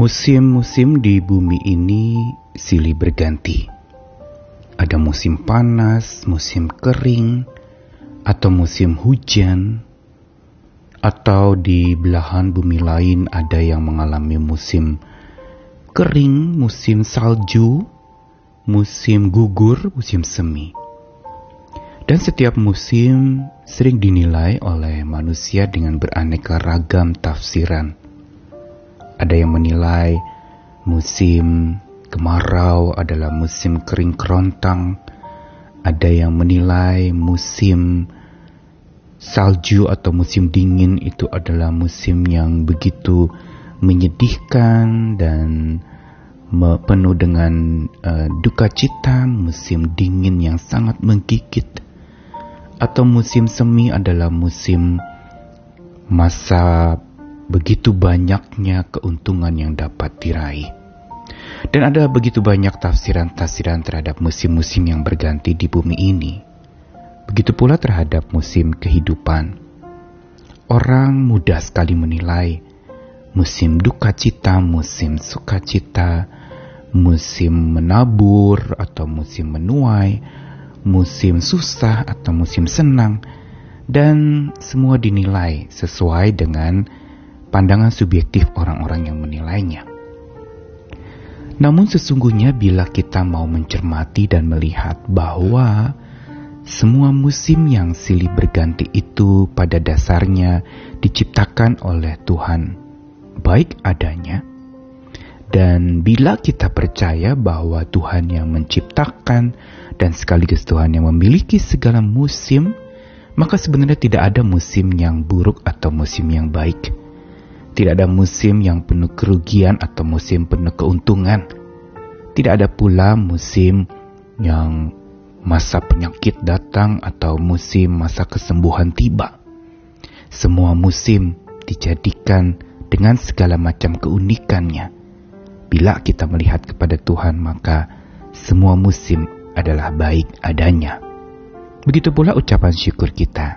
Musim-musim di bumi ini silih berganti. Ada musim panas, musim kering, atau musim hujan, atau di belahan bumi lain ada yang mengalami musim kering, musim salju, musim gugur, musim semi. Dan setiap musim sering dinilai oleh manusia dengan beraneka ragam tafsiran. Ada yang menilai musim kemarau adalah musim kering kerontang. Ada yang menilai musim salju atau musim dingin itu adalah musim yang begitu menyedihkan dan penuh dengan uh, duka cita, musim dingin yang sangat menggigit. Atau musim semi adalah musim masa begitu banyaknya keuntungan yang dapat diraih. Dan ada begitu banyak tafsiran-tafsiran terhadap musim-musim yang berganti di bumi ini. Begitu pula terhadap musim kehidupan. Orang mudah sekali menilai musim duka cita, musim sukacita, musim menabur atau musim menuai, musim susah atau musim senang, dan semua dinilai sesuai dengan pandangan subjektif orang-orang yang menilainya. Namun sesungguhnya bila kita mau mencermati dan melihat bahwa semua musim yang silih berganti itu pada dasarnya diciptakan oleh Tuhan baik adanya. Dan bila kita percaya bahwa Tuhan yang menciptakan dan sekaligus Tuhan yang memiliki segala musim, maka sebenarnya tidak ada musim yang buruk atau musim yang baik. Tidak ada musim yang penuh kerugian atau musim penuh keuntungan. Tidak ada pula musim yang masa penyakit datang atau musim masa kesembuhan tiba. Semua musim dijadikan dengan segala macam keunikannya. Bila kita melihat kepada Tuhan, maka semua musim adalah baik adanya. Begitu pula ucapan syukur kita.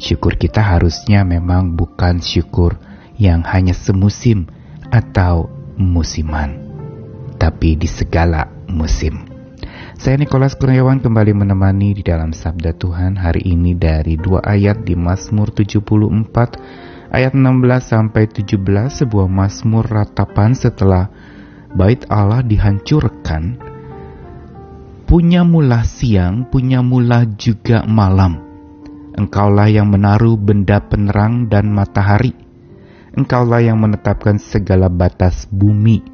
Syukur kita harusnya memang bukan syukur yang hanya semusim atau musiman, tapi di segala musim. Saya Nikolas Kurniawan kembali menemani di dalam Sabda Tuhan hari ini dari dua ayat di Mazmur 74 ayat 16 sampai 17 sebuah Mazmur ratapan setelah bait Allah dihancurkan punya mula siang, punya mula juga malam. Engkaulah yang menaruh benda penerang dan matahari Engkaulah yang menetapkan segala batas bumi,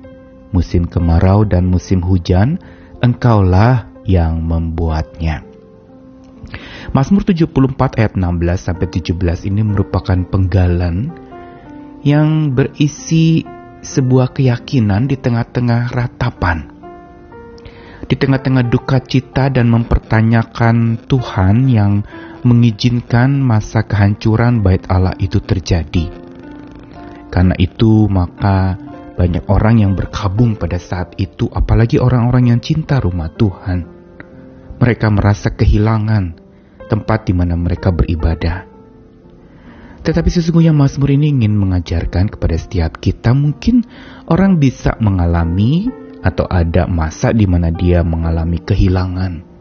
musim kemarau dan musim hujan, Engkaulah yang membuatnya. Mazmur 74 ayat 16 sampai 17 ini merupakan penggalan yang berisi sebuah keyakinan di tengah-tengah ratapan. Di tengah-tengah duka cita dan mempertanyakan Tuhan yang mengizinkan masa kehancuran bait Allah itu terjadi. Karena itu maka banyak orang yang berkabung pada saat itu apalagi orang-orang yang cinta rumah Tuhan. Mereka merasa kehilangan tempat di mana mereka beribadah. Tetapi sesungguhnya Mazmur ini ingin mengajarkan kepada setiap kita mungkin orang bisa mengalami atau ada masa di mana dia mengalami kehilangan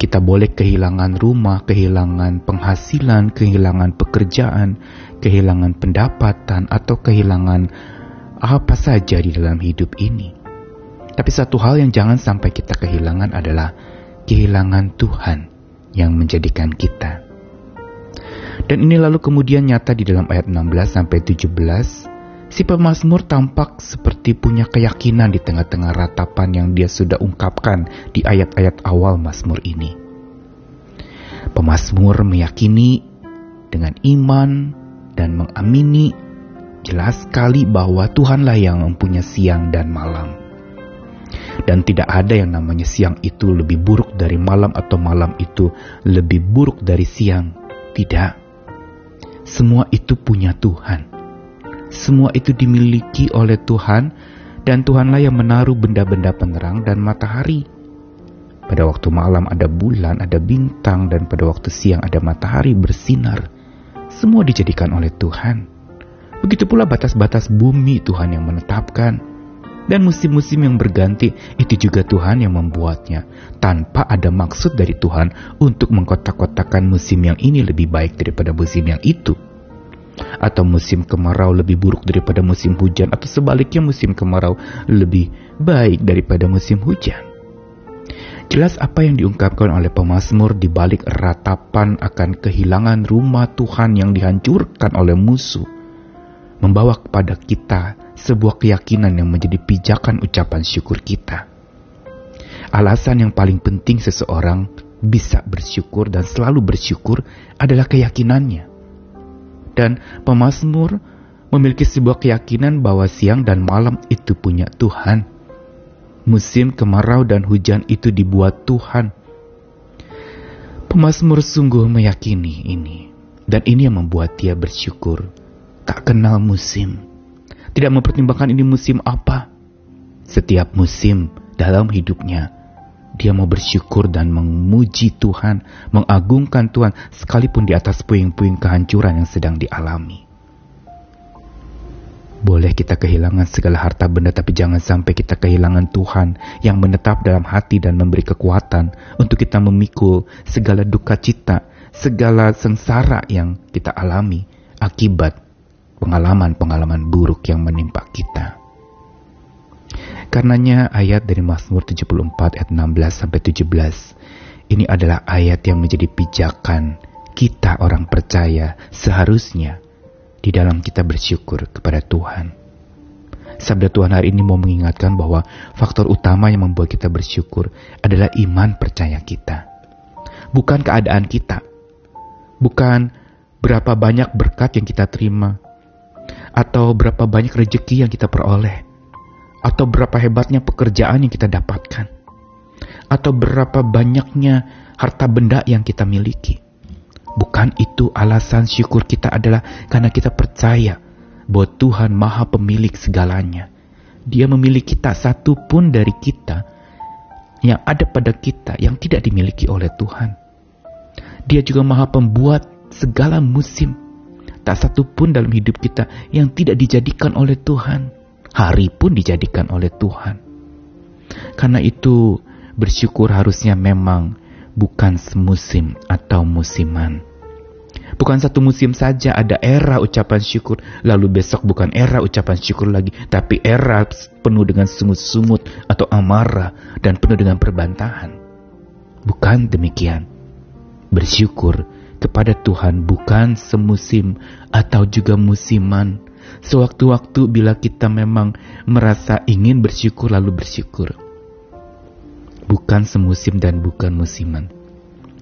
kita boleh kehilangan rumah, kehilangan penghasilan, kehilangan pekerjaan, kehilangan pendapatan, atau kehilangan apa saja di dalam hidup ini. Tapi satu hal yang jangan sampai kita kehilangan adalah kehilangan Tuhan yang menjadikan kita. Dan ini lalu kemudian nyata di dalam ayat 16 sampai 17, si pemazmur tampak seperti punya keyakinan di tengah-tengah ratapan yang dia sudah ungkapkan di ayat-ayat awal Mazmur ini. Pemazmur meyakini dengan iman dan mengamini jelas sekali bahwa Tuhanlah yang mempunyai siang dan malam. Dan tidak ada yang namanya siang itu lebih buruk dari malam atau malam itu lebih buruk dari siang. Tidak. Semua itu punya Tuhan. Semua itu dimiliki oleh Tuhan dan Tuhanlah yang menaruh benda-benda penerang dan matahari. Pada waktu malam ada bulan, ada bintang, dan pada waktu siang ada matahari bersinar semua dijadikan oleh Tuhan. Begitu pula batas-batas bumi Tuhan yang menetapkan. Dan musim-musim yang berganti itu juga Tuhan yang membuatnya tanpa ada maksud dari Tuhan untuk mengkotak-kotakan musim yang ini lebih baik daripada musim yang itu. Atau musim kemarau lebih buruk daripada musim hujan atau sebaliknya musim kemarau lebih baik daripada musim hujan. Jelas apa yang diungkapkan oleh pemazmur di balik ratapan akan kehilangan rumah Tuhan yang dihancurkan oleh musuh membawa kepada kita sebuah keyakinan yang menjadi pijakan ucapan syukur kita. Alasan yang paling penting seseorang bisa bersyukur dan selalu bersyukur adalah keyakinannya. Dan pemazmur memiliki sebuah keyakinan bahwa siang dan malam itu punya Tuhan. Musim kemarau dan hujan itu dibuat Tuhan. Pemazmur sungguh meyakini ini, dan ini yang membuat dia bersyukur. Tak kenal musim tidak mempertimbangkan ini musim apa. Setiap musim dalam hidupnya, dia mau bersyukur dan memuji Tuhan, mengagungkan Tuhan, sekalipun di atas puing-puing kehancuran yang sedang dialami. Boleh kita kehilangan segala harta benda, tapi jangan sampai kita kehilangan Tuhan yang menetap dalam hati dan memberi kekuatan untuk kita memikul segala duka cita, segala sengsara yang kita alami akibat pengalaman-pengalaman buruk yang menimpa kita. Karenanya ayat dari Mazmur 74 ayat 16 sampai 17 ini adalah ayat yang menjadi pijakan kita orang percaya seharusnya di dalam kita bersyukur kepada Tuhan. Sabda Tuhan hari ini mau mengingatkan bahwa faktor utama yang membuat kita bersyukur adalah iman percaya kita. Bukan keadaan kita. Bukan berapa banyak berkat yang kita terima, atau berapa banyak rezeki yang kita peroleh, atau berapa hebatnya pekerjaan yang kita dapatkan, atau berapa banyaknya harta benda yang kita miliki. Bukan itu alasan syukur kita adalah karena kita percaya bahwa Tuhan Maha Pemilik segalanya. Dia memiliki tak satu pun dari kita yang ada pada kita yang tidak dimiliki oleh Tuhan. Dia juga Maha Pembuat segala musim Tak satu pun dalam hidup kita yang tidak dijadikan oleh Tuhan. Hari pun dijadikan oleh Tuhan. Karena itu bersyukur harusnya memang bukan semusim atau musiman. Bukan satu musim saja ada era ucapan syukur, lalu besok bukan era ucapan syukur lagi, tapi era penuh dengan sungut-sungut atau amarah dan penuh dengan perbantahan. Bukan demikian. Bersyukur kepada Tuhan bukan semusim atau juga musiman. Sewaktu-waktu bila kita memang merasa ingin bersyukur lalu bersyukur. Bukan semusim dan bukan musiman.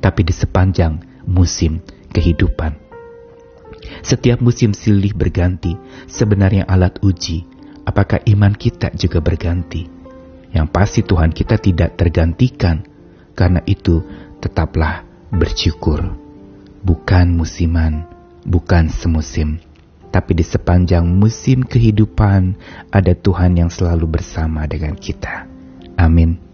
Tapi di sepanjang musim kehidupan. Setiap musim silih berganti, sebenarnya alat uji apakah iman kita juga berganti. Yang pasti Tuhan kita tidak tergantikan, karena itu tetaplah bersyukur bukan musiman, bukan semusim, tapi di sepanjang musim kehidupan ada Tuhan yang selalu bersama dengan kita. Amin.